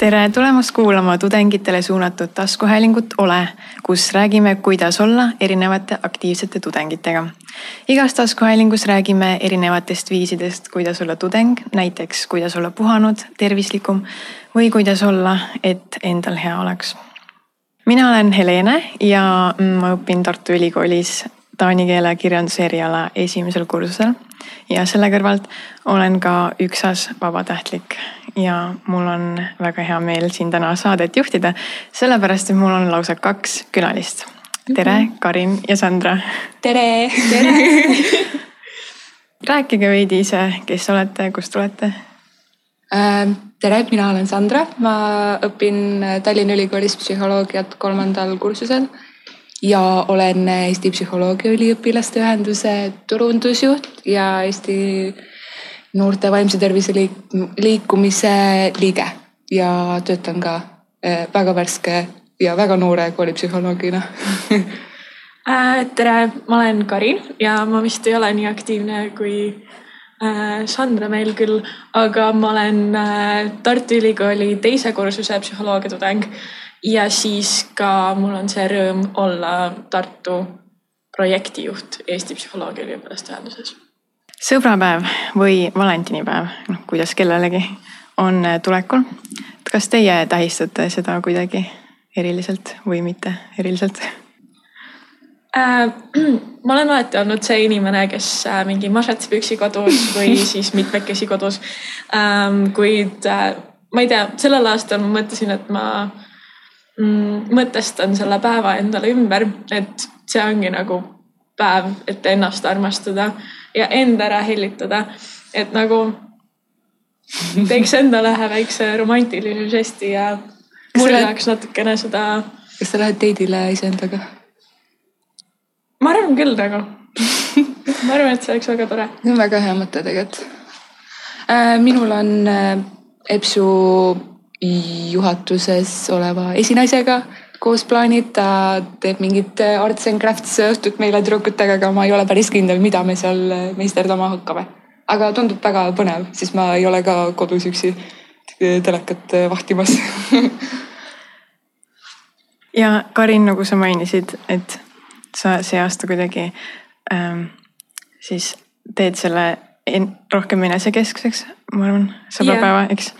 tere tulemast kuulama tudengitele suunatud taskuhäälingut Ole, kus räägime, kuidas olla erinevate aktiivsete tudengitega. igas taskuhäälingus räägime erinevatest viisidest, kuidas olla tudeng, näiteks kuidas olla puhanud, tervislikum või kuidas olla, et endal hea oleks. mina olen Helene ja ma õpin Tartu Ülikoolis taani keele kirjanduse eriala esimesel kursusel ja selle kõrvalt olen ka üksas vabatahtlik ja mul on väga hea meel siin täna saadet juhtida, sellepärast et mul on lausa kaks külalist. tere, mhm. Karin ja Sandra. tere, tere. rääkige veidi ise, kes olete, kust tulete? Ähm, tere, mina olen Sandra, ma õpin Tallinna Ülikoolis psühholoogiat kolmandal kursusel ja olen Eesti Psühholoogia Üliõpilaste Ühenduse turundusjuht ja Eesti Noorte Vaimse Tervise liik liikumise liige. Ja töötan ka äh, väga värske ja väga noore koolipsühholoogina. Äh, tere, ma olen Karin ja ma vist ei ole nii aktiivne kui äh, Sandra meil küll, aga ma olen Tartu Ülikooli teise kursuse psühholoogia tudeng. Ja siis ka mul on see rõõm olla Tartu projektijuht Eesti Psühholoogia Üliõpilaste Ühenduses. Sõbrapäev või valentinipäev, noh kuidas kellelegi, on tulekul. kas teie tähistate seda kuidagi eriliselt või mitte eriliselt äh,? ma olen alati olnud see inimene, kes äh, mingi mašatsipüksi kodus või siis mitmekesi kodus ähm,. kuid äh, ma ei tea, sellel aastal ma mõtlesin, et ma mm, mõtestan selle päeva endale ümber, et see ongi nagu päev, et ennast armastada ja end ära hellitada. et nagu teeks endale ühe väikse romantilise žesti ja murjaks natukene seda. kas sa lähed teidile iseendaga? ma arvan küll nagu ma arvan, et see oleks väga tore. see on väga hea mõte tegelikult äh,. minul on äh, EBSU juhatuses oleva esinaisega koos plaanid, ta teeb mingit arts and crafts õhtut meile tüdrukutega, aga ma ei ole päris kindel, mida me seal meisterdama hakkame. aga tundub väga põnev, siis ma ei ole ka kodus üksi telekat vahtimas ja Karin, nagu sa mainisid, et sa see aasta kuidagi ähm, siis teed selle en rohkem enesekeskseks, ma arvan, sõbrapäeva yeah., eks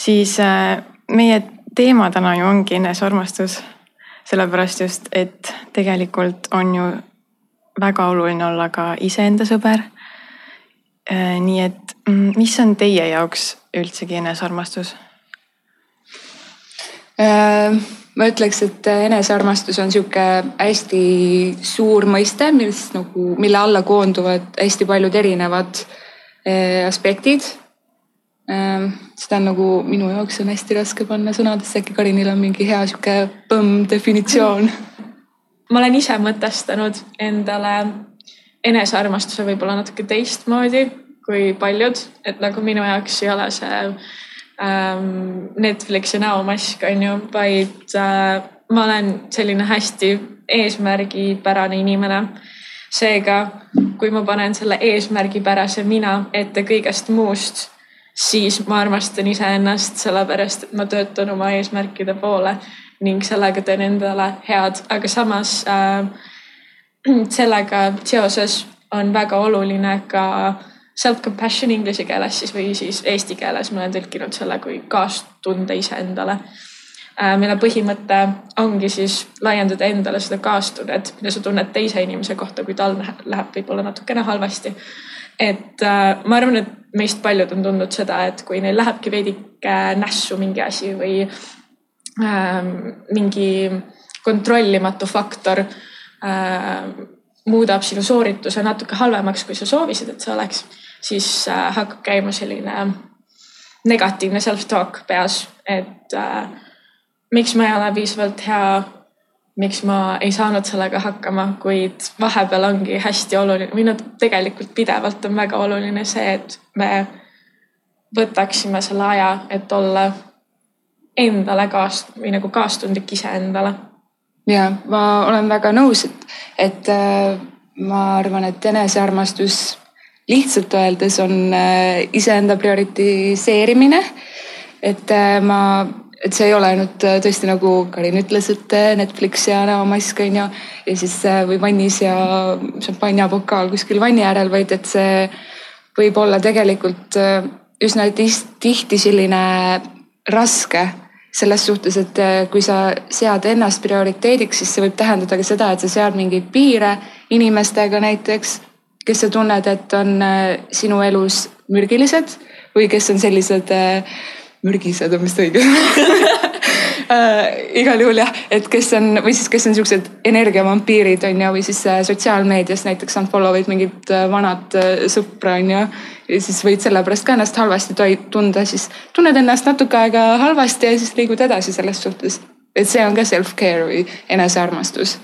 siis äh, meie teema täna ju ongi enesearmastus. Sellepärast just, et tegelikult on ju väga oluline olla ka iseenda sõber. Äh, nii et mm, mis on teie jaoks üldsegi enesearmastus? Äh, ma ütleks, et enesearmastus on sihuke hästi suur mõiste, mis nagu, mille alla koonduvad hästi paljud erinevad aspektid Ehm, seda on nagu minu jaoks on hästi raske panna sõnadesse, äkki Karinil on mingi hea sihuke põmm definitsioon? ma olen ise mõtestanud endale enesearmastuse võib-olla natuke teistmoodi kui paljud, et nagu minu jaoks ei ole see ähm, Netflixi näomask on ju, vaid äh, ma olen selline hästi eesmärgipärane inimene. seega, kui ma panen selle eesmärgipärase mina ette kõigest muust siis ma armastan iseennast, sellepärast et ma töötan oma eesmärkide poole ning sellega teen endale head, aga samas äh, sellega seoses on väga oluline ka self-compassion inglise keeles siis või siis eesti keeles. Ma olen tõlkinud selle kui kaastunde iseendale. Äh,. mille põhimõte ongi siis laiendada endale seda kaastunnet, mida sa tunned teise inimese kohta, kui tal läheb võib-olla natukene halvasti et äh, ma arvan, et meist paljud on tundnud seda, et kui neil lähebki veidike nässu mingi asi või äh, mingi kontrollimatu faktor äh, muudab sinu soorituse natuke halvemaks, kui sa soovisid, et see oleks, siis äh, hakkab käima selline negatiivne self-talk peas, et äh, miks ma ei ole piisavalt hea miks ma ei saanud sellega hakkama, kuid vahepeal ongi hästi oluline või noh, tegelikult pidevalt on väga oluline see, et me võtaksime selle aja, et olla endale kaas- või nagu kaastundlik iseendale. ja ma olen väga nõus, et, et äh, ma arvan, et enesearmastus lihtsalt öeldes on äh, iseenda prioritiseerimine. et äh, ma et see ei ole ainult äh, tõesti nagu Karin ütles, et äh, Netflix ja näomask on ju. ja siis või vannis ja šampanjapokaal kuskil vanni äärel, vaid et see võib olla tegelikult üsna tihti selline raske selles suhtes, et kui sa sead ennast prioriteediks, siis see võib tähendada ka seda, et sa sead mingeid piire inimestega näiteks, kes sa tunned, et on sinu elus mürgilised või kes on sellised äh, mürgised on vist õige äh, igal juhul jah, et kes on või siis, kes on siuksed energiavampiirid on ju, või siis äh, sotsiaalmeedias näiteks unfollow id mingit äh, vanad sõpra on ju. ja siis võid sellepärast ka ennast halvasti tunda, siis tunned ennast natuke aega halvasti ja siis liigud edasi selles suhtes. et see on ka self-care või enesearmastus.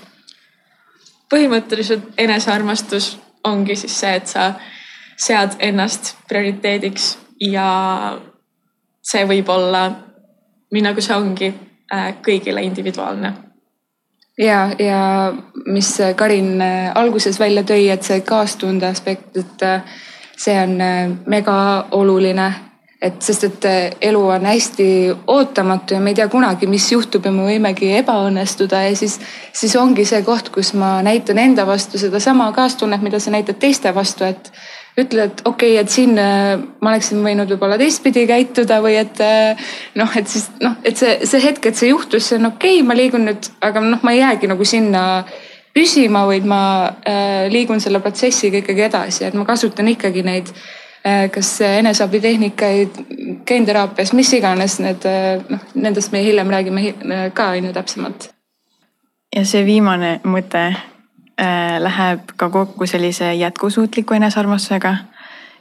põhimõtteliselt enesearmastus ongi siis see, et sa sead ennast prioriteediks ja see võib olla, nii nagu see ongi, äh, kõigile individuaalne. ja, ja mis Karin äh, alguses välja tõi, et see kaastunde aspekt, et äh, see on mega oluline et sest, et elu on hästi ootamatu ja me ei tea kunagi, mis juhtub ja me võimegi ebaõnnestuda ja siis, siis ongi see koht, kus ma näitan enda vastu sedasama kaastunnet, mida sa näitad teiste vastu, et ütle, et okei okay,, et siin äh, ma oleksin võinud võib-olla teistpidi käituda või et äh, noh, et siis noh, et see, see hetk, et see juhtus, see on okei okay,, ma liigun nüüd, aga noh, ma ei jäägi nagu sinna püsima, vaid ma äh, liigun selle protsessiga ikkagi edasi, et ma kasutan ikkagi neid äh, kas eneseabitehnikaid, geenteraapias, mis iganes need äh, noh, nendest me hiljem räägime ka on ju täpsemalt. ja see viimane mõte läheb ka kokku sellise jätkusuutliku enesearmastusega.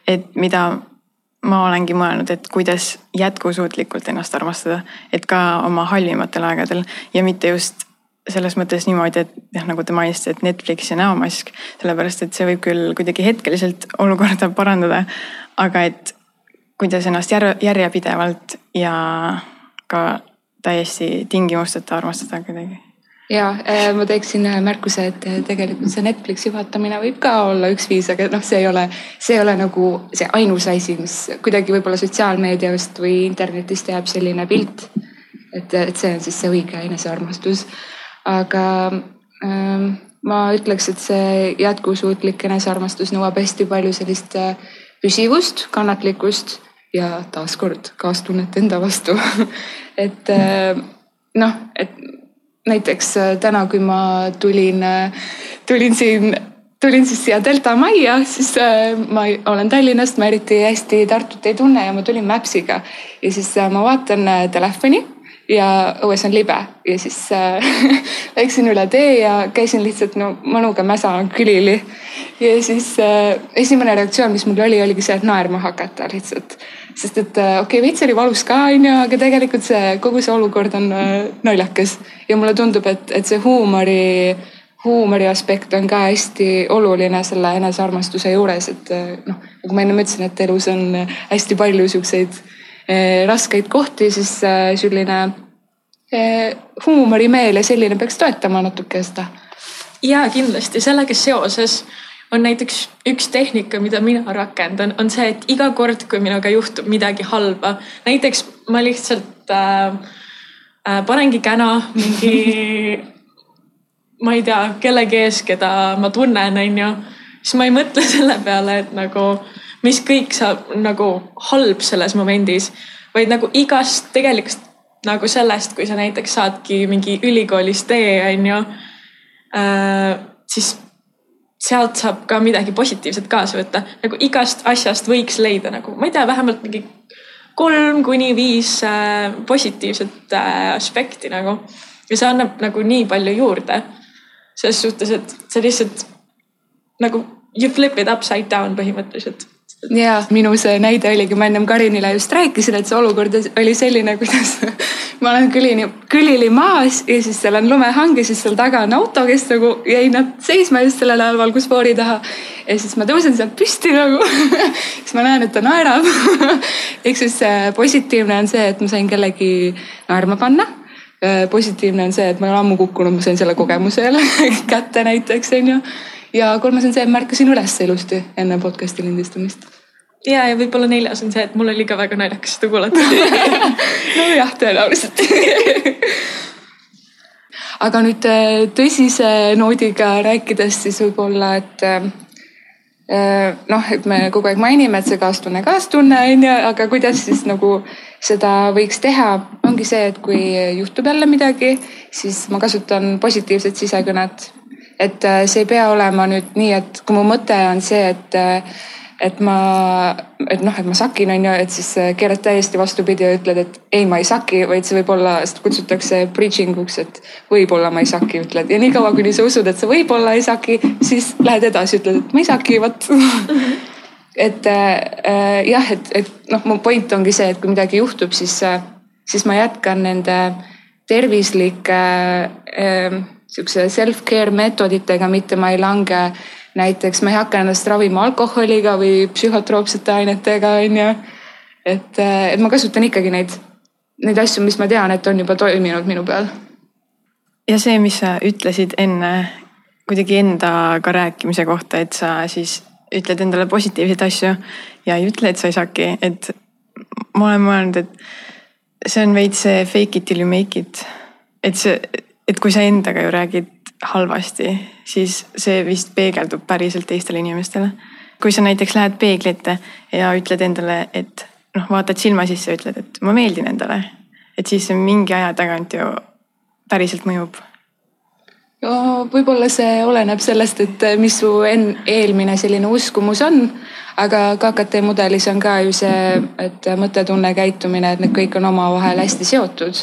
et mida ma olengi mõelnud, et kuidas jätkusuutlikult ennast armastada, et ka oma halvimatel aegadel ja mitte just selles mõttes niimoodi, et jah, nagu te mainisite, et Netflix ja näomask, sellepärast et see võib küll kuidagi hetkeliselt olukorda parandada, aga et kuidas ennast järje, järjepidevalt ja ka täiesti tingimusteta armastada kuidagi ja äh, ma teeksin äh, märkuse, et äh, tegelikult see Netflixi vaatamine võib ka olla üks viis, aga noh, see ei ole, see ei ole nagu see ainus asi, mis kuidagi võib-olla sotsiaalmeediast või internetist jääb selline pilt. et, et see on siis see õige enesearmastus. aga ähm, ma ütleks, et see jätkusuutlik enesearmastus nõuab hästi palju sellist püsivust, kannatlikkust ja taaskord kaastunnet enda vastu et noh, et näiteks äh, täna, kui ma tulin, äh, tulin siin, tulin siis siia Delta majja, siis äh, ma olen Tallinnast, ma eriti hästi Tartut ei tunne ja ma tulin Maps'iga. Ja siis ma vaatan telefoni ja õues on libe. Ja siis äh, läksin üle tee ja käisin lihtsalt no mõnuga mäsa külili. ja siis äh, esimene reaktsioon, mis mul oli, oligi see, et naerma hakata lihtsalt. Sest et äh, okei okay,, veits oli valus ka onju, aga tegelikult see kogu see olukord on äh, naljakas. Ja mulle tundub, et, et see huumori, huumori aspekt on ka hästi oluline selle enesearmastuse juures, et äh, noh, nagu ma ennem ütlesin, et elus on hästi palju siukseid eh, raskeid kohti, siis eh, selline eh, huumorimeel ja selline peaks toetama natuke seda. ja kindlasti sellega seoses on näiteks üks tehnika, mida mina rakendan, on see, et iga kord, kui minuga juhtub midagi halba, näiteks ma lihtsalt äh, äh, panengi käna mingi ma ei tea, kellegi ees, keda ma tunnen, onju, siis ma ei mõtle selle peale, et nagu, mis kõik saab nagu halb selles momendis, vaid nagu igast tegelikust nagu sellest, kui sa näiteks saadki mingi ülikoolis tee, onju äh,, siis sealt saab ka midagi positiivset kaasa võtta, nagu igast asjast võiks leida nagu, ma ei tea, vähemalt mingi kolm kuni viis äh, positiivset äh, aspekti nagu. ja see annab nagu nii palju juurde. selles suhtes, et see lihtsalt nagu you flip it upside down põhimõtteliselt ja minu see näide oligi, ma ennem Karinile just rääkisin, et see olukord oli selline, kuidas ma olen külini, külili maas ja siis seal on lumehang ja siis seal taga on auto, kes nagu jäi nad seisma just sellel ajal valgusfoori taha. ja siis ma tõusen sealt püsti nagu. Siis ma näen, et ta naerab. Ehk siis positiivne on see, et ma sain kellegi naerma panna. Positiivne on see, et ma olen ammu kukkunud, ma sain selle kogemuse jälle kätte näiteks onju ja kolmas on see, et märkasin üles ilusti enne podcast'i lindistamist. ja, ja võib-olla neljas on see, et mul oli ka väga naljakas seda kuulata nojah, tõenäoliselt aga nüüd äh, tõsise noodiga rääkides, siis võib-olla, et äh, äh, noh, et me kogu aeg mainime, et see kaastunne, kaastunne on ju, aga kuidas siis nagu seda võiks teha, ongi see, et kui juhtub jälle midagi, siis ma kasutan positiivset sisekõnet. Et see ei pea olema nüüd nii, et kui mu mõte on see, et et ma, et noh, et ma sakin, on ju, et siis äh, keerad täiesti vastupidi ja ütled, et ei, ma ei saki, vaid see võib olla, seda kutsutakse preaching uks, et võib-olla ma ei saki, ütled. Ja niikaua, kuni sa usud, et sa võib-olla ei saki, siis lähed edasi, ütled, et ma ei saki, vot. Et äh, jah, et, et noh, mu point ongi see, et kui midagi juhtub, siis äh,, siis ma jätkan nende tervislike äh, sihukese self-care meetoditega, mitte ma ei lange näiteks ma ei hakka ennast ravima alkoholiga või psühhotroopsete ainetega, on ju. et, et ma kasutan ikkagi neid, neid asju, mis ma tean, et on juba toiminud minu peal. ja see, mis sa ütlesid enne kuidagi endaga rääkimise kohta, et sa siis ütled endale positiivseid asju ja ei ütle, et sa ei saaki, et ma olen mõelnud, et see on veits see fake it till you make it. et see, et kui sa endaga ju räägid halvasti, siis see vist peegeldub päriselt teistele inimestele. kui sa näiteks lähed peegli ette ja ütled endale, et noh, vaatad silma sisse ja ütled, et ma meeldin endale, et siis mingi aja tagant ju päriselt mõjub. no võib-olla see oleneb sellest, et mis su en-, eelmine selline uskumus on. aga KKT mudelis on ka ju see, et mõte, tunne, käitumine, et need kõik on omavahel hästi seotud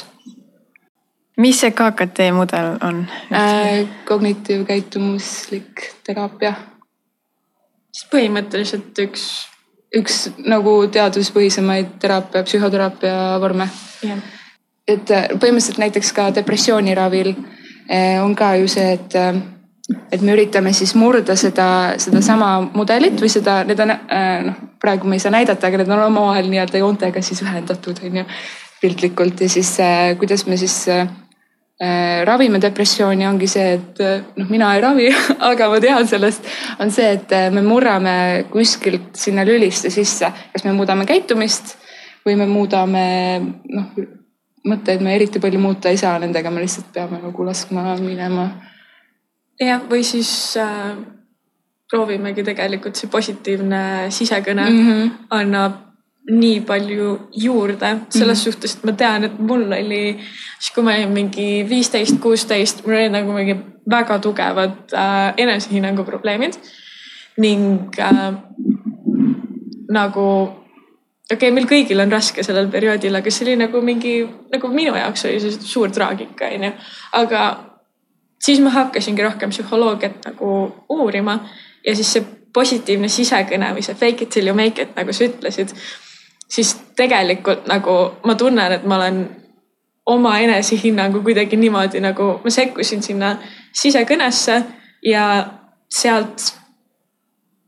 mis see KKT mudel on äh,? kognitiivkäitumuslik teraapia. siis põhimõtteliselt üks. üks nagu teaduspõhisemaid teraapia, psühhoteraapia vorme. et äh, põhimõtteliselt näiteks ka depressiooniravil äh, on ka ju see, et äh, et me üritame siis murda seda, sedasama mudelit või seda, need on noh, praegu me ei saa näidata, aga need on omavahel nii-öelda joontega siis ühendatud, on ju, piltlikult ja siis kuidas me siis ravime depressiooni ongi see, et äh, noh, mina ei ravi, aga ma tean sellest, on see, et äh, me murrame kuskilt sinna lüliste sisse, kas me muudame käitumist või me muudame noh, mõtteid me eriti palju muuta ei saa, nendega me lihtsalt peame nagu laskma minema. jah, või siis äh, proovimegi tegelikult see positiivne sisekõne mm -hmm. annab nii palju juurde selles mm. suhtes, et ma tean, et mul oli siis, kui ma olin mingi viisteist, kuusteist, mul olid nagu mingi väga tugevad äh, enesehinnangu probleemid ning äh, nagu okei okay,, meil kõigil on raske sellel perioodil, aga see oli nagu mingi, nagu minu jaoks oli see suur traagika, onju. aga siis ma hakkasingi rohkem psühholoogiat nagu uurima ja siis see positiivne sisekõne või see fake it till you make it, nagu sa ütlesid siis tegelikult nagu ma tunnen, et ma olen oma enesehinnangu kuidagi niimoodi nagu ma sekkusin sinna sisekõnesse ja sealt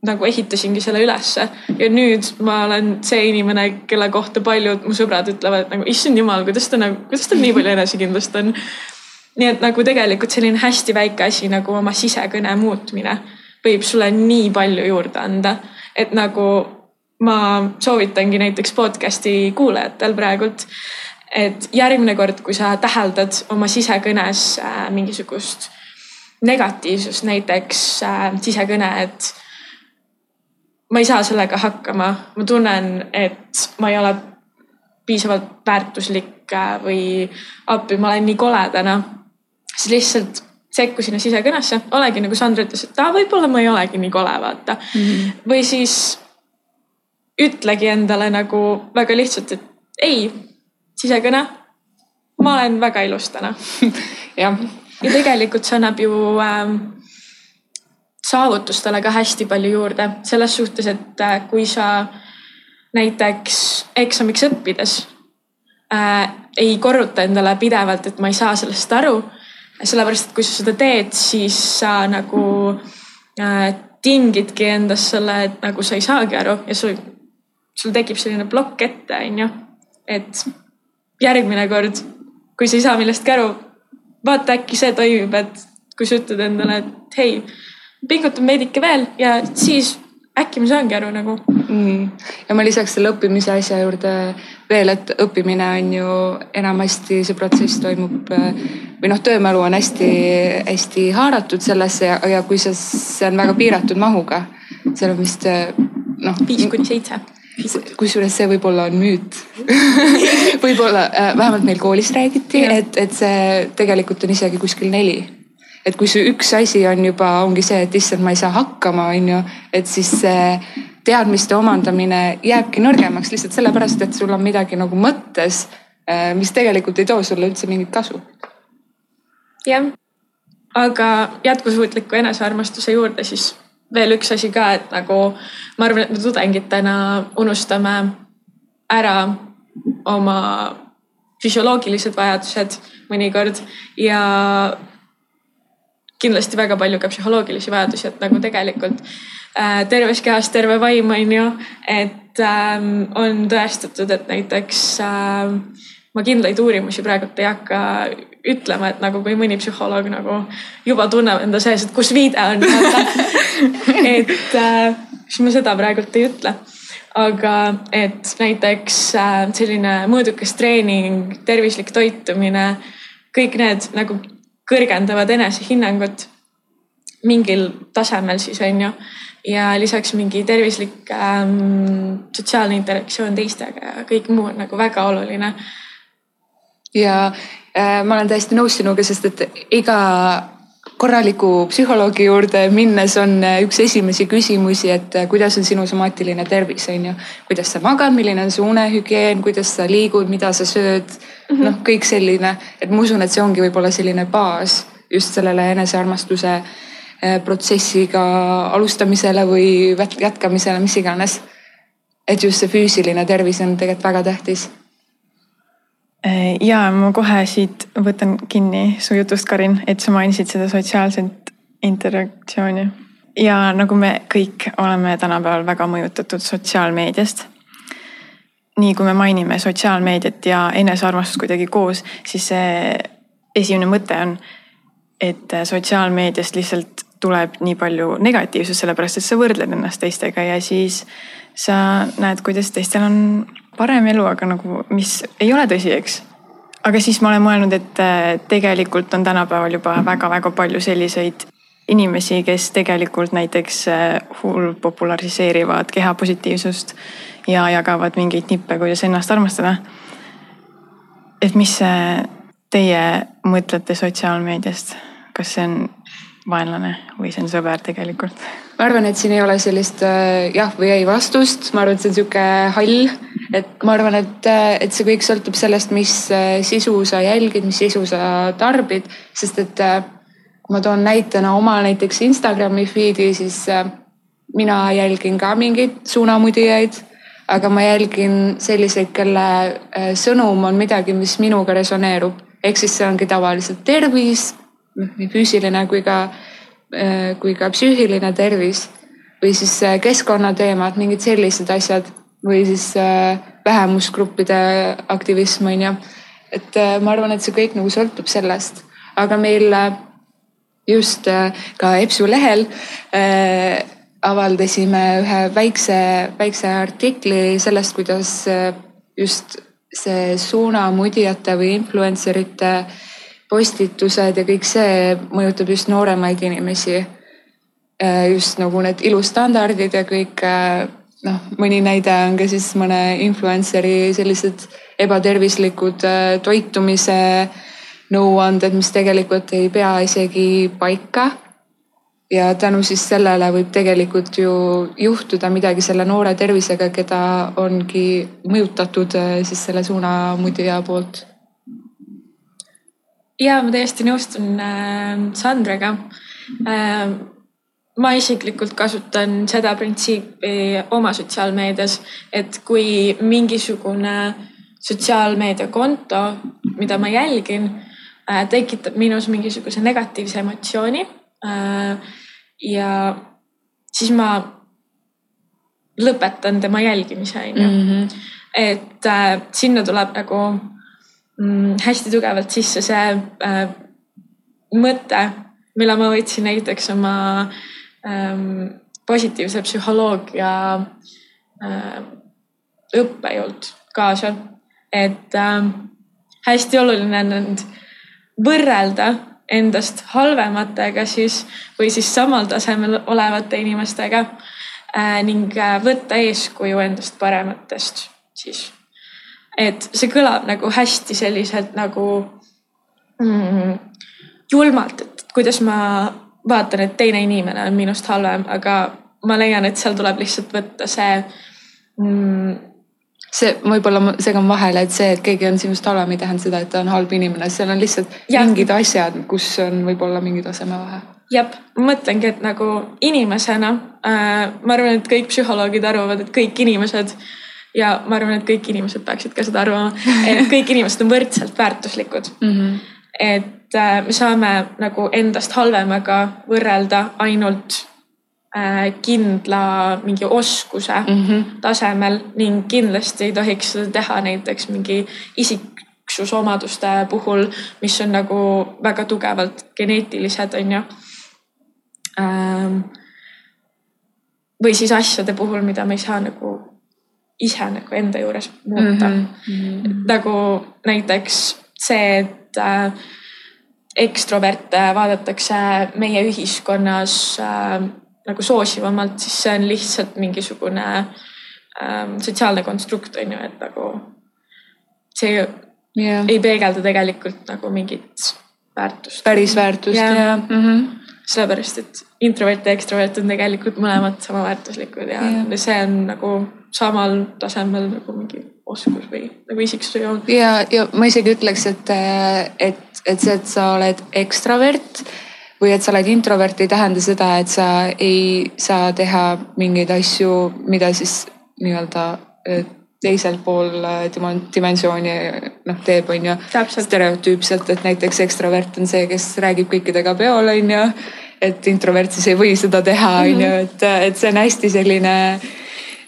nagu ehitasingi selle ülesse ja nüüd ma olen see inimene, kelle kohta paljud mu sõbrad ütlevad nagu issand jumal, kuidas ta nagu, kuidas tal nii palju enesekindlust on. nii et nagu tegelikult selline hästi väike asi nagu oma sisekõne muutmine võib sulle nii palju juurde anda, et nagu ma soovitangi näiteks podcast'i kuulajatel praegult, et järgmine kord, kui sa täheldad oma sisekõnes äh, mingisugust negatiivsust, näiteks äh, sisekõne, et ma ei saa sellega hakkama, ma tunnen, et ma ei ole piisavalt väärtuslik äh, või appi, ma olen nii kole täna. siis lihtsalt sekku sinna sisekõnesse, olegi nagu Sandra ütles, et aa, võib-olla ma ei olegi nii kole, vaata mm. -hmm. või siis ütlegi endale nagu väga lihtsalt, et ei, sisekõne. ma olen väga ilus täna jah. ja tegelikult see annab ju äh, saavutustele ka hästi palju juurde selles suhtes, et äh, kui sa näiteks eksamiks õppides äh, ei korruta endale pidevalt, et ma ei saa sellest aru. sellepärast, et kui sa seda teed, siis sa nagu äh, tingidki endas selle, et nagu sa ei saagi aru ja sul sul tekib selline plokk ette, onju. et järgmine kord, kui sa ei saa millestki aru, vaata äkki see toimib, et kui sa ütled endale, et hei, pingutan veidike veel ja siis äkki ma saangi aru nagu mm.. ja ma lisaks selle õppimise asja juurde veel, et õppimine on ju enamasti see protsess toimub või noh, töömälu on hästi-hästi haaratud sellesse ja, ja kui see, see on väga piiratud mahuga, seal on vist noh. viis kuni seitse kusjuures see võib-olla on müüt võib-olla äh, vähemalt meil koolis räägiti, et, et see tegelikult on isegi kuskil neli. et kui su üks asi on juba, ongi see, et issand, ma ei saa hakkama, on ju, et siis see teadmiste omandamine jääbki nõrgemaks lihtsalt sellepärast, et sul on midagi nagu mõttes, äh, mis tegelikult ei too sulle üldse mingit kasu. jah, aga jätkusuutliku enesearmastuse juurde siis veel üks asi ka, et nagu ma arvan, et me tudengitena unustame ära oma füsioloogilised vajadused mõnikord ja kindlasti väga palju ka psühholoogilisi vajadusi, et nagu tegelikult äh, terves kehas terve vaim on ju, et äh, on tõestatud, et näiteks äh, ma kindlaid uurimusi praegult ei hakka ütlema, et nagu kui mõni psühholoog nagu juba tunneb enda sees, et kus viide on et äh, siis ma seda praegult ei ütle. aga et näiteks äh, selline mõõdukas treening, tervislik toitumine, kõik need nagu kõrgendavad enesehinnangut mingil tasemel siis on ju. ja lisaks mingi tervislik ähm, sotsiaalne interaktsioon teistega ja kõik muu on nagu väga oluline ja ma olen täiesti nõus sinuga, sest et iga korraliku psühholoogi juurde minnes on äh, üks esimesi küsimusi, et äh, kuidas on sinu somaatiline tervis, on ju. kuidas sa magad, milline on su unehügieen, kuidas sa liigud, mida sa sööd mm -hmm., noh, kõik selline, et ma usun, et see ongi võib-olla selline baas just sellele enesearmastuse äh, protsessiga alustamisele või jätkamisele, mis iganes. et just see füüsiline tervis on tegelikult väga tähtis Äh, ja ma kohe siit võtan kinni su jutust, Karin, et sa mainisid seda sotsiaalset interaktsiooni. ja nagu me kõik oleme tänapäeval väga mõjutatud sotsiaalmeediast. nii kui me mainime sotsiaalmeediat ja enesearmastust kuidagi koos, siis see esimene mõte on, et sotsiaalmeediast lihtsalt tuleb nii palju negatiivsust, sellepärast et sa võrdled ennast teistega ja siis sa näed, kuidas teistel on parem elu, aga nagu, mis ei ole tõsi, eks. aga siis ma olen mõelnud, et äh, tegelikult on tänapäeval juba väga-väga palju selliseid inimesi, kes tegelikult näiteks äh, hull populariseerivad kehapositiivsust ja jagavad mingeid nippe, kuidas ennast armastada. et mis teie mõtlete sotsiaalmeediast, kas see on vaenlane või see on sõber tegelikult? ma arvan, et siin ei ole sellist äh, jah või ei vastust, ma arvan, et see on sihuke hall. Et ma arvan, et, äh, et see kõik sõltub sellest, mis äh, sisu sa jälgid, mis sisu sa tarbid, sest et kui ma toon näitena oma näiteks Instagrami feed'i, siis mina jälgin ka mingeid suunamudijaid, aga ma jälgin selliseid, kelle sõnum on midagi, mis minuga resoneerub, ehk siis see ongi tavaliselt tervis nii füüsiline kui ka, äh, kui ka psüühiline tervis. Või siis äh, keskkonnateemad, mingid sellised asjad või siis äh, vähemusgruppide aktivism on ju. et ma arvan, et see kõik nagu sõltub sellest, aga meil just ka EBSU lehel avaldasime ühe väikse, väikse artikli sellest, kuidas just see suunamudijate või influencer ite äh, postitused ja kõik see mõjutab just nooremaid inimesi. Äh, just nagu need ilustandardid ja kõik äh, noh, mõni näide on ka siis mõne influencer'i sellised ebatervislikud äh, toitumise nõuanded, mis tegelikult ei pea isegi paika. ja tänu siis sellele võib tegelikult ju juhtuda midagi selle noore tervisega, keda ongi mõjutatud siis selle suunamudija poolt ja ma täiesti nõustun äh, Sandraga äh,. Ma isiklikult kasutan seda printsiipi oma sotsiaalmeedias, et kui mingisugune sotsiaalmeediakonto, mida ma jälgin äh,, tekitab minus mingisuguse negatiivse emotsiooni äh,. ja siis ma lõpetan tema jälgimise, onju. Mhm. et äh, sinna tuleb nagu mm, hästi tugevalt sisse see äh, mõte, mille ma võtsin näiteks oma ähm, positiivse psühholoogia äh, õppejõud kaasa. et äh, hästi oluline on end võrrelda endast halvematega siis või siis samal tasemel olevate inimestega äh, ning äh, võtta eeskuju endast parematest siis. et see kõlab nagu hästi selliselt nagu mm, julmalt, et kuidas ma vaatan, et teine inimene on minust halvem, aga ma leian, et seal tuleb lihtsalt võtta see mm, see võib-olla ma segan vahele, et see, et keegi on sinust halvem, ei tähenda seda, et ta on halb inimene, seal on lihtsalt ja. mingid asjad, kus on võib-olla mingi tasemevahe. jah, ma mõtlengi, et nagu inimesena äh,, ma arvan, et kõik psühholoogid arvavad, et kõik inimesed ja ma arvan, et kõik inimesed peaksid ka seda arvama, et kõik inimesed on võrdselt väärtuslikud mm. -hmm. et äh, me saame nagu endast halvemaga võrrelda ainult Äh, kindla mingi oskuse mm -hmm. tasemel ning kindlasti ei tohiks seda teha näiteks mingi isiksusomaduste puhul, mis on nagu väga tugevalt geneetilised, on ju. Ähm, või siis asjade puhul, mida me ei saa nagu ise nagu enda juures muuta mm. -hmm. nagu näiteks see, et äh, ekstroverte vaadatakse meie ühiskonnas äh, nagu soosivamalt, siis see on lihtsalt mingisugune ähm, sotsiaalne konstrukt on ju, et nagu see yeah. ei peegelda tegelikult nagu mingit väärtust. päris väärtust yeah. ja mm. -hmm. sellepärast, et introvert ja ekstrovert on tegelikult mõlemad samaväärtuslikud ja yeah. see on nagu samal tasemel nagu mingi oskus või nagu isiksuse joon. ja, ja ma isegi ütleks, et, et, et see, et sa oled ekstravert või et sa oled introvert, ei tähenda seda, et sa ei saa teha mingeid asju, mida siis nii-öelda äh, teisel pool äh, dimensiooni noh teeb, on ju. stereotüüpselt, et näiteks ekstravert on see, kes räägib kõikidega peol, on ju. et introvert siis ei või seda teha, on ju, mhm. et, et see on hästi selline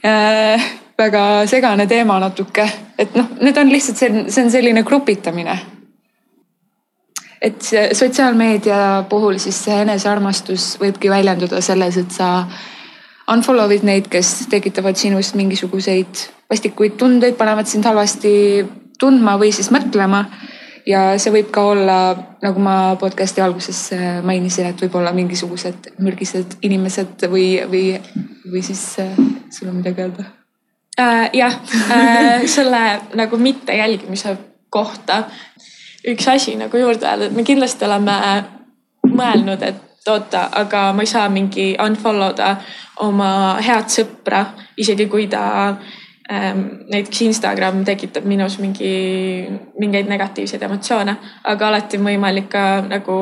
äh, väga segane teema natuke, et noh, need on lihtsalt see, see on selline grupitamine et sotsiaalmeedia puhul siis see enesearmastus võibki väljenduda selles, et sa unfollow'id neid, kes tekitavad sinust mingisuguseid vastikuid tundeid, panevad sind halvasti tundma või siis mõtlema. ja see võib ka olla, nagu ma podcast'i alguses mainisin, et võib-olla mingisugused mürgised inimesed või, või, või siis äh, sul on midagi öelda äh,? jah äh,, selle nagu mittejälgimise kohta üks asi nagu juurde öelda, et me kindlasti oleme mõelnud, et oota, aga ma ei saa mingi unfollow da oma head sõpra, isegi kui ta ähm, näiteks Instagram tekitab minus mingi, mingeid negatiivseid emotsioone, aga alati on võimalik ka nagu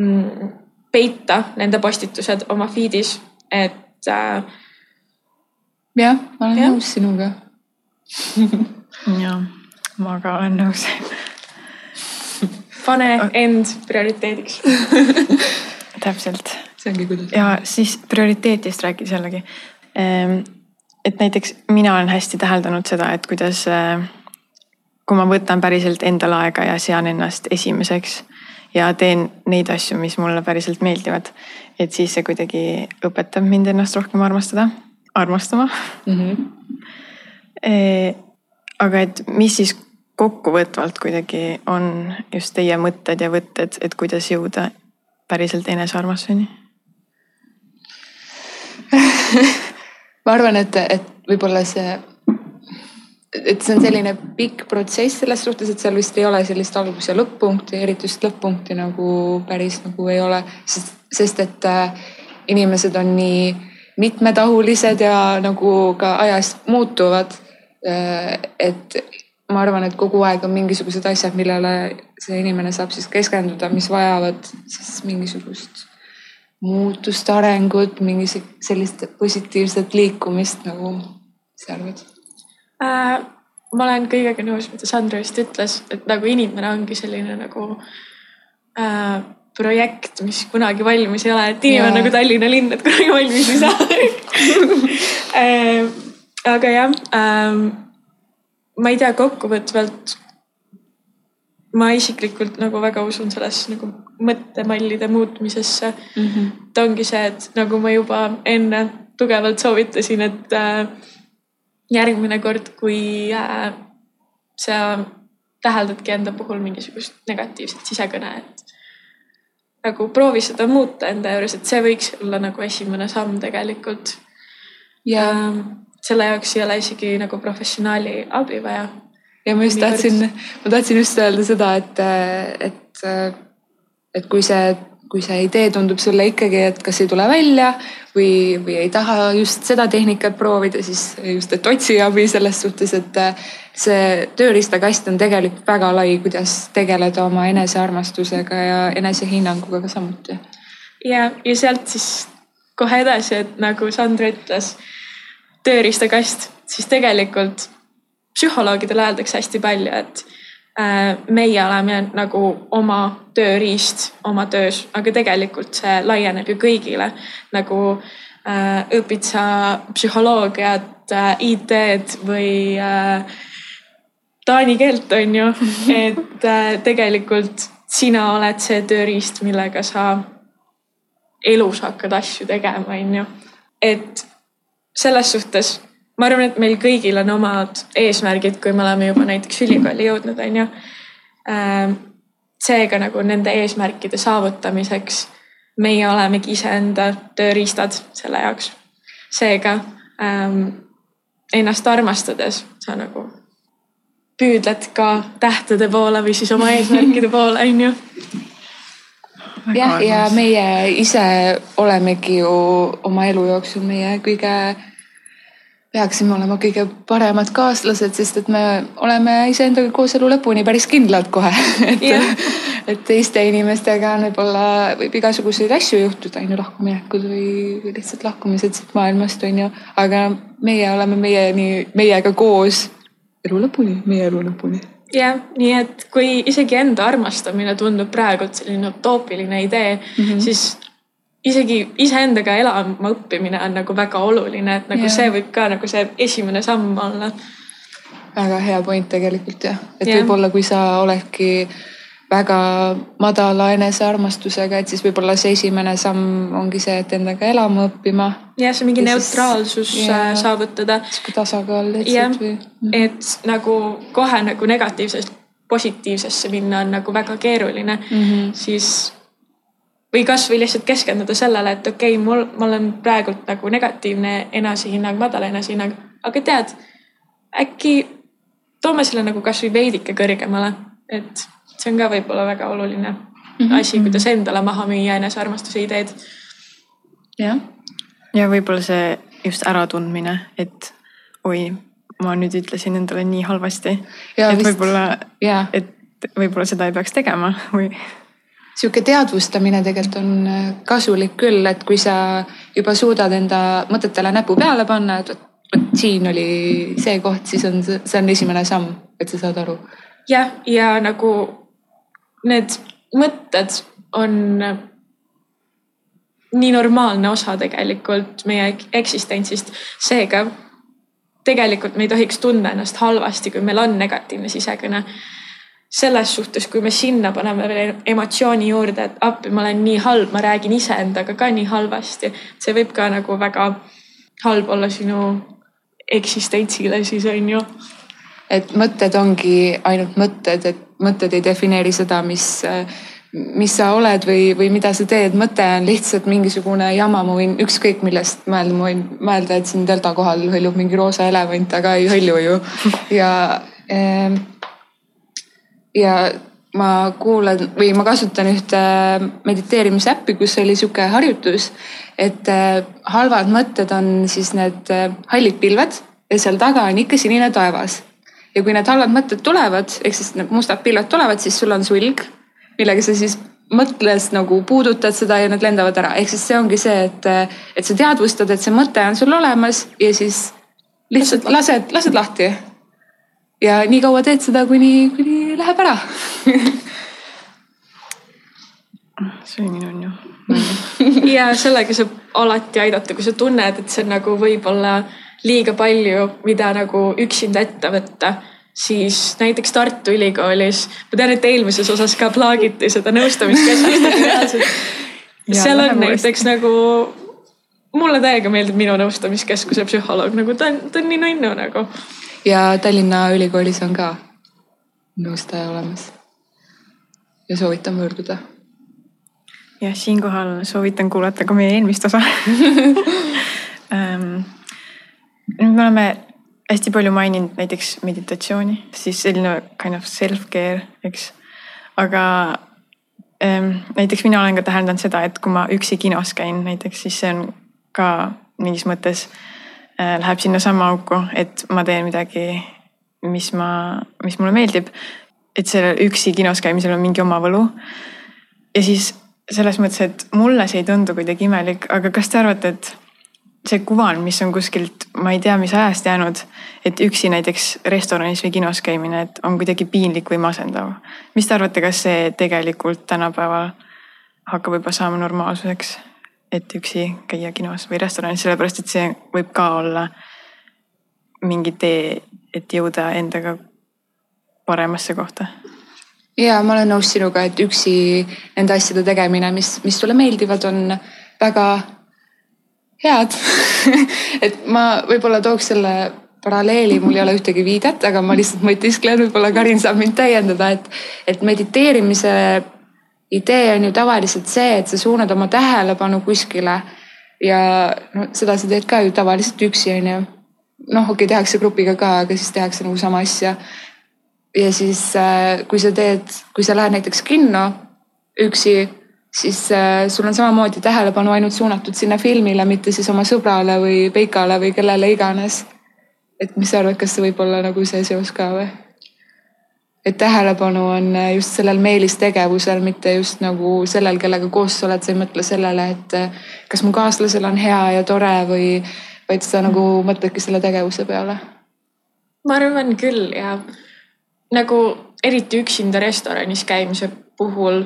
mm, peita nende postitused oma feed'is, et äh,. jah, ma olen ja. nõus sinuga jah, ma ka olen nõus pane end prioriteediks täpselt. see ongi küll. ja siis prioriteetidest rääkides jällegi. Ehm, et näiteks mina olen hästi täheldanud seda, et kuidas, eh, kui ma võtan päriselt endale aega ja sean ennast esimeseks ja teen neid asju, mis mulle päriselt meeldivad. et siis see kuidagi õpetab mind ennast rohkem armastada, armastama mm. -hmm. Aga et mis siis kokkuvõtvalt kuidagi on just teie mõtted ja võtted, et kuidas jõuda päriselt enesearmastuseni ma arvan, et, et võib-olla see, et see on selline pikk protsess selles suhtes, et seal vist ei ole sellist algus- ja lõpp-punkti, eriti just lõpp-punkti nagu päris nagu ei ole, sest, sest et äh, inimesed on nii mitmetahulised ja nagu ka ajas muutuvad. Äh, et ma arvan, et kogu aeg on mingisugused asjad, millele see inimene saab siis keskenduda, mis vajavad siis mingisugust muutust, arengut, mingi sellist positiivset liikumist nagu, sa arvad äh,? ma olen kõigega nõus, mida Sandra just ütles, et nagu inimene ongi selline nagu äh, projekt, mis kunagi valmis ei ole, et inimene on nagu Tallinna linn, et kunagi valmis ei saa äh, aga jah ähm, ma ei tea, kokkuvõtvalt ma isiklikult nagu väga usun sellesse nagu mõttemallide muutmisesse mm. -hmm. et ongi see, et nagu ma juba enne tugevalt soovitasin, et äh, järgmine kord, kui äh, sa täheldadki enda puhul mingisugust negatiivset sisekõne, et nagu proovi seda muuta enda juures, et see võiks olla nagu esimene samm tegelikult. ja selle jaoks ei ole isegi nagu professionaali abi vaja. ja ma just tahtsin, ma tahtsin just öelda seda, et, et, et kui see kui see idee tundub sulle ikkagi, et kas ei tule välja või, või ei taha just seda tehnikat proovida, siis just, et otsi abi selles suhtes, et see tööriistakast on tegelikult väga lai, kuidas tegeleda oma enesearmastusega ja enesehinnanguga ka samuti. ja, ja sealt siis kohe edasi, et nagu Sandra ütles, tööriistakast, siis tegelikult psühholoogidele öeldakse hästi palju, et Äh, meie oleme nagu oma tööriist oma töös, aga tegelikult see laieneb ju kõigile. nagu äh, õpid sa psühholoogiat äh,, IT-d või taani keelt, on ju. et äh, tegelikult sina oled see tööriist, millega sa elus hakkad asju tegema, on ju. et selles suhtes ma arvan, et meil kõigil on omad eesmärgid, kui me oleme juba näiteks ülikooli jõudnud, on ju. Ähm, seega nagu nende eesmärkide saavutamiseks meie olemegi iseenda tööriistad selle jaoks. seega ähm, ennast armastades sa nagu püüdled ka tähtede poole või siis oma eesmärkide poole, on ju. Jah, ja meie ise olemegi ju oma elu jooksul meie kõige peaksime olema kõige paremad kaaslased, sest et me oleme iseendaga koos elu lõpuni päris kindlad kohe et yeah., et teiste inimestega on võib-olla, võib igasuguseid asju juhtuda, on ju, lahkuminekud või, või lihtsalt lahkumised siit maailmast, on ju. aga meie oleme meieni, meiega koos elu lõpuni, meie elu lõpuni jah, nii et kui isegi enda armastamine tundub praegult selline utoopiline idee mm, -hmm. siis isegi iseendaga elama õppimine on nagu väga oluline, et nagu yeah. see võib ka nagu see esimene samm olla. väga hea point tegelikult jah, et yeah. võib-olla kui sa oledki väga madala enesearmastusega, et siis võib-olla see esimene samm ongi see, et endaga elama õppima. jah, see mingi ja neutraalsus. Äh, saavutada. sihuke tasakaal lihtsalt või? et nagu kohe nagu negatiivsest positiivsesse minna on nagu väga keeruline mm, -hmm. siis või kasvõi lihtsalt keskenduda sellele, et okei okay,, mul, ma olen praegult nagu negatiivne enesehinnang, madal enesehinnang, aga tead, äkki toome selle nagu kasvõi veidike kõrgemale, et see on ka võib-olla väga oluline mm -hmm. asi, kuidas endale maha müüa enesearmastuse ideed. jah, ja võib-olla see just äratundmine, et oi, ma nüüd ütlesin endale nii halvasti, et võib-olla, et võib-olla seda ei peaks tegema või sihuke teadvustamine tegelikult on äh, kasulik küll, et kui sa juba suudad enda mõtetele näpu peale panna, et vot siin oli see koht, siis on see, see on esimene samm, et sa saad aru. jah, ja nagu need mõtted on nii normaalne osa tegelikult meie eksistentsist, seega tegelikult me ei tohiks tunda ennast halvasti, kui meil on negatiivne sisekõne selles suhtes, kui me sinna paneme veel emotsiooni juurde, et appi, ma olen nii halb, ma räägin iseendaga ka nii halvasti. see võib ka nagu väga halb olla sinu eksistentsile siis on ju. Et mõtted ongi ainult mõtted, et mõtted ei defineeri seda, mis, mis sa oled või, või mida sa teed. mõte on lihtsalt mingisugune jama, ma võin ükskõik millest mõelda, ma võin mõelda, et siin delta kohal hõljub mingi roosa elevant, aga ei hõlju ju. ja äh, ja ma kuulan või ma kasutan ühte mediteerimise äppi, kus oli sihuke harjutus, et äh, halvad mõtted on siis need äh, hallid pilved ja seal taga on ikka sinine taevas. Ja kui need halvad mõtted tulevad, ehk siis need mustad pilved tulevad, siis sul on sulg, millega sa siis mõtles nagu puudutad seda ja need lendavad ära, ehk siis see ongi see, et, et sa teadvustad, et see mõte on sul olemas ja siis lihtsalt lased, lased lahti. Ja nii kaua teed seda, kuni, kuni läheb ära. See oli minu on ju. ja sellega saab alati aidata, kui sa tunned, et see on nagu võib-olla liiga palju, mida nagu üksinda ette võtta, siis näiteks Tartu Ülikoolis, ma tean, et eelmises osas ka plaagiti seda nõustamiskeskust. Seal on näiteks nagu, mulle täiega meeldib minu nõustamiskeskuse psühholoog, nagu ta on, ta on nii nunnu nagu. ja Tallinna Ülikoolis on ka nõustaja olemas. ja soovitan pöörduda jah, siinkohal soovitan kuulata ka meie eelmist osa. Nüüd me oleme hästi palju maininud näiteks meditatsiooni, siis selline kind of self-care, eks. aga ähm, näiteks mina olen ka täheldanud seda, et kui ma üksi kinos käin näiteks, siis see on ka mingis mõttes äh, läheb sinnasamma auku, et ma teen midagi, mis ma, mis mulle meeldib. et sellel üksi kinos käimisel on mingi oma võlu. ja siis selles mõttes, et mulle see ei tundu kuidagi imelik, aga kas te arvate, et see kuvand, mis on kuskilt, ma ei tea, mis ajast jäänud, et üksi näiteks restoranis või kinos käimine, et on kuidagi piinlik või masendav. mis te arvate, kas see tegelikult tänapäeval hakkab juba saama normaalsuseks, et üksi käia kinos või restoranis, sellepärast et see võib ka olla mingi tee, et jõuda endaga paremasse kohta ja ma olen nõus sinuga, et üksi nende asjade tegemine, mis, mis sulle meeldivad, on väga head et ma võib-olla tooks selle paralleeli, mul ei ole ühtegi viidet, aga ma lihtsalt mõtisklen, võib-olla Karin saab mind täiendada, et, et mediteerimise idee on ju tavaliselt see, et sa suunad oma tähelepanu kuskile ja no seda sa teed ka ju tavaliselt üksi, on ju. noh, okei okay,, tehakse grupiga ka, aga siis tehakse nagu sama asja ja siis äh, kui sa teed, kui sa lähed näiteks kinno üksi, siis äh, sul on samamoodi tähelepanu ainult suunatud sinna filmile, mitte siis oma sõbrale või Peikale või kellele iganes. et mis sa arvad, kas võib olla nagu see seos ka või? et tähelepanu on äh, just sellel meelistegevusel, mitte just nagu sellel, kellega koos sa oled, sa ei mõtle sellele, et kas mu kaaslasel on hea ja tore või, vaid sa nagu mõtledki selle tegevuse peale. ma arvan küll ja nagu eriti üksinda restoranis käimise puhul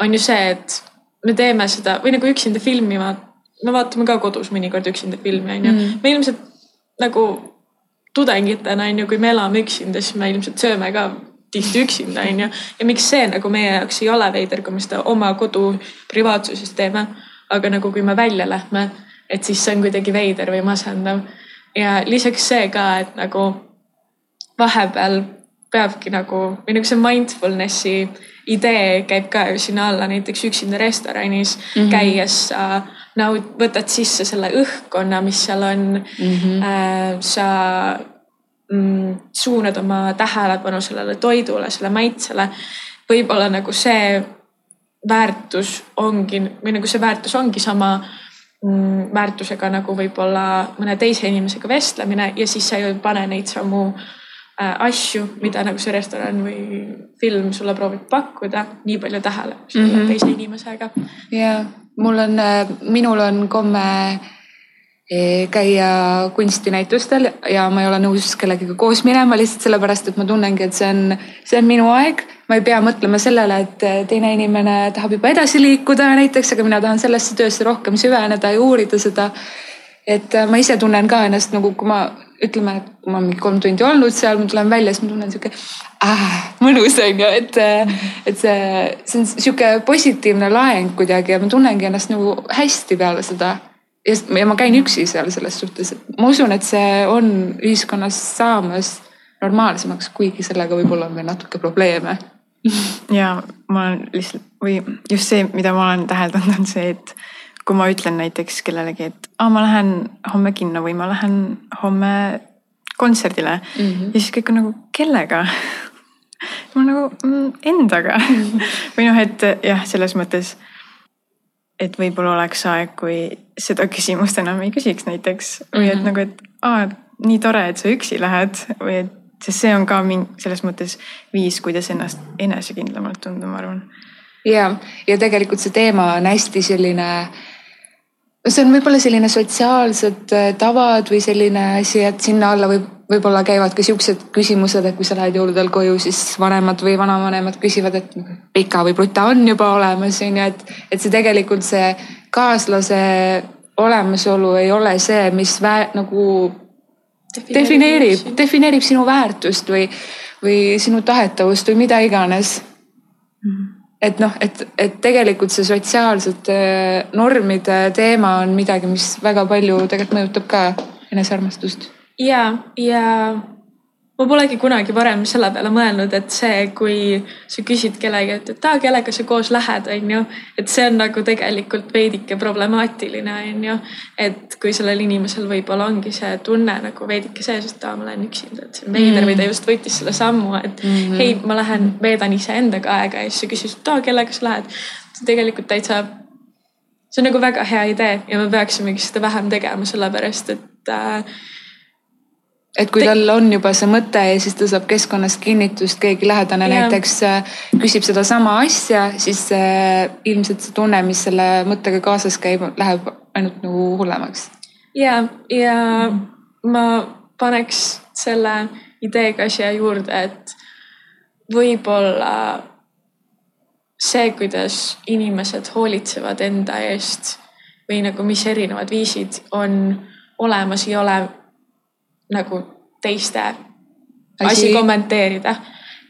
on ju see, et me teeme seda või nagu üksinda filmima, me vaatame ka kodus mõnikord üksinda filmi on ju mm., me ilmselt nagu tudengitena on ju, kui me elame üksinda, siis me ilmselt sööme ka tihti üksinda on ju. ja miks see nagu meie jaoks ei ole veider, kui me seda oma kodu privaatsuses teeme. aga nagu kui me välja lähme, et siis see on kuidagi veider või masendav. ja lisaks see ka, et nagu vahepeal peabki nagu või nagu see mindfulness'i idee käib ka ju sinna alla, näiteks üksinda restoranis mm -hmm. käies sa naud-, võtad sisse selle õhkkonna, mis seal on mm. -hmm. Äh, sa mm, suunad oma tähelepanu sellele toidule, selle maitsele. võib-olla nagu see väärtus ongi või nagu see väärtus ongi sama mm, väärtusega nagu võib-olla mõne teise inimesega vestlemine ja siis sa ei pane neid samu asju, mida nagu see restoran või film sulle proovib pakkuda, nii palju tähele mm -hmm. teise inimesega. ja mul on, äh, minul on komme e, käia kunstinäitustel ja ma ei ole nõus kellegagi koos minema lihtsalt sellepärast, et ma tunnengi, et see on, see on minu aeg. ma ei pea mõtlema sellele, et teine inimene tahab juba edasi liikuda näiteks, aga mina tahan sellesse töösse rohkem süveneda ja uurida seda. Et ma ise tunnen ka ennast nagu, kui ma ütleme, et kui ma mingi kolm tundi olnud seal, ma tulen välja, siis ma tunnen sihuke ah, mõnus on ju, et, et see, see on sihuke positiivne laeng kuidagi ja ma tunnengi ennast nagu hästi peale seda. ja, ja ma käin üksi seal selles suhtes, et ma usun, et see on ühiskonnas saamas normaalsemaks, kuigi sellega võib-olla on veel natuke probleeme. Ja ma olen lihtsalt või just see, mida ma olen täheldanud, on see, et kui ma ütlen näiteks kellelegi, et aa, ma lähen homme kinno või ma lähen homme kontserdile mm. -hmm. ja siis kõik on nagu kellega ma nagu mm, endaga mm. -hmm. või noh, et jah, selles mõttes, et võib-olla oleks aeg, kui seda küsimust enam ei küsiks näiteks mm -hmm. või et mhm. nagu, et aa, nii tore, et sa üksi lähed või et, sest see on ka mingi selles mõttes viis, kuidas ennast enesekindlamalt tunda, ma arvan. ja, ja tegelikult see teema on hästi selline äh, see on võib-olla selline sotsiaalsed äh, tavad või selline asi, et sinna alla võib, võib-olla käivad ka siuksed küsimused, et kui sa lähed jõuludel koju, siis vanemad või vanavanemad küsivad, et pika või bruta on juba olemas, on ju, et, et see tegelikult see kaaslase olemasolu ei ole see, mis vä, nagu defineerib, defineerib sinu väärtust või, või sinu tahetavust või mida iganes mm. -hmm et noh, et, et tegelikult see sotsiaalsete normide teema on midagi, mis väga palju tegelikult mõjutab ka enesearmastust. ja, ja ma polegi kunagi varem selle peale mõelnud, et see, kui sa küsid kellegi, et, et aa, kellega sa koos lähed, on ju. et see on nagu tegelikult veidike problemaatiline, on ju. et kui sellel inimesel võib-olla ongi see tunne nagu veidike sees, et aa, ma lähen üksinda, et see veider mm. või ta just võttis selle sammu, et mm -hmm. hei, ma lähen veedan iseendaga aega ja siis sa küsid, et aa, kellega sa lähed. tegelikult täitsa, see on nagu väga hea idee ja me peaksimegi seda vähem tegema, sellepärast et äh, et kui tal on juba see mõte ja siis ta saab keskkonnast kinnitust, keegi lähedane ja. näiteks äh, küsib sedasama asja, siis äh, ilmselt see tunne, mis selle mõttega kaasas käib, läheb ainult nagu hullemaks. ja, ja ma paneks selle ideega siia juurde, et võib-olla see, kuidas inimesed hoolitsevad enda eest või nagu mis erinevad viisid on olemas ja ole nagu teiste asi, asi kommenteerida.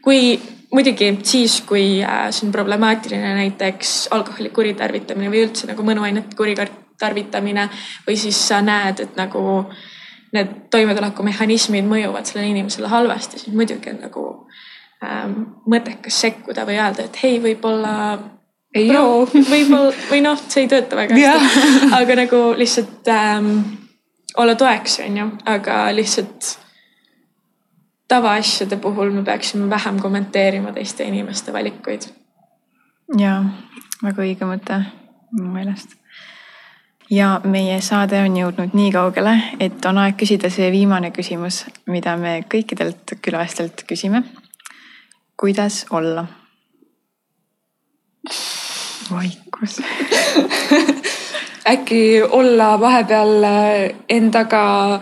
kui muidugi siis, kui äh, see on problemaatiline näiteks alkoholi kuritarvitamine või üldse nagu mõnuainete kuritarvitamine või siis sa näed, et nagu need toimetulekumehhanismid mõjuvad sellele inimesele halvasti, siis muidugi on nagu ähm, mõttekas sekkuda või öelda, et hei, võib-olla ei joo. võib-olla või noh, see ei tööta väga hästi, aga nagu lihtsalt ähm, olla toeks, on ju, aga lihtsalt tavaasjade puhul me peaksime vähem kommenteerima teiste inimeste valikuid. ja väga õige mõte minu meelest. ja meie saade on jõudnud nii kaugele, et on aeg küsida see viimane küsimus, mida me kõikidelt külalistelt küsime. kuidas olla? vaikus äkki olla vahepeal äh, endaga,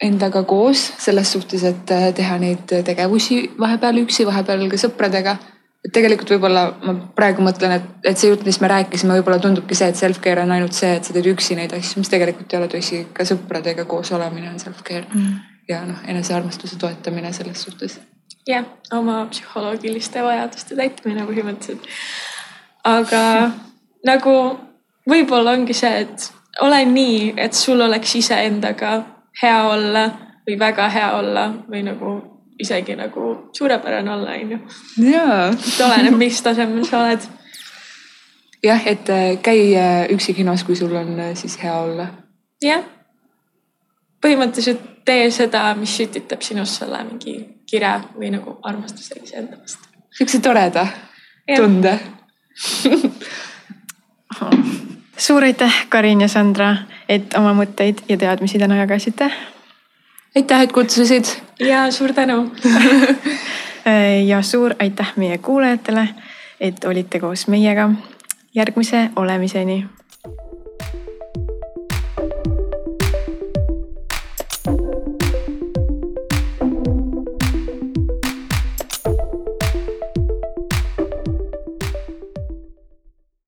endaga koos selles suhtes, et äh, teha neid tegevusi vahepeal üksi, vahepeal ka sõpradega. et tegelikult võib-olla ma praegu mõtlen, et, et see jutt, mis me rääkisime, võib-olla tundubki see, et self-care on ainult see, et sa teed üksi neid asju, mis tegelikult ei ole tõsi. ka sõpradega koos olemine on self-care mm. ja noh, enesearmastuse toetamine selles suhtes. jah, oma psühholoogiliste vajaduste täitmine põhimõtteliselt. aga nagu võib-olla ongi see, et ole nii, et sul oleks iseendaga hea olla või väga hea olla või nagu isegi nagu suurepärane olla, onju. et oleneb, mis tasemel sa oled. jah, et äh, käi äh, üksi kinos, kui sul on äh, siis hea olla. jah. põhimõtteliselt tee seda, mis sütitab sinust selle mingi kire või nagu armastuse iseenda vastu. siukse toreda tunde suur aitäh, Karin ja Sandra, et oma mõtteid ja teadmisi täna jagasite. aitäh, et kutsusid. ja suur tänu ja suur aitäh meie kuulajatele, et olite koos meiega. järgmise olemiseni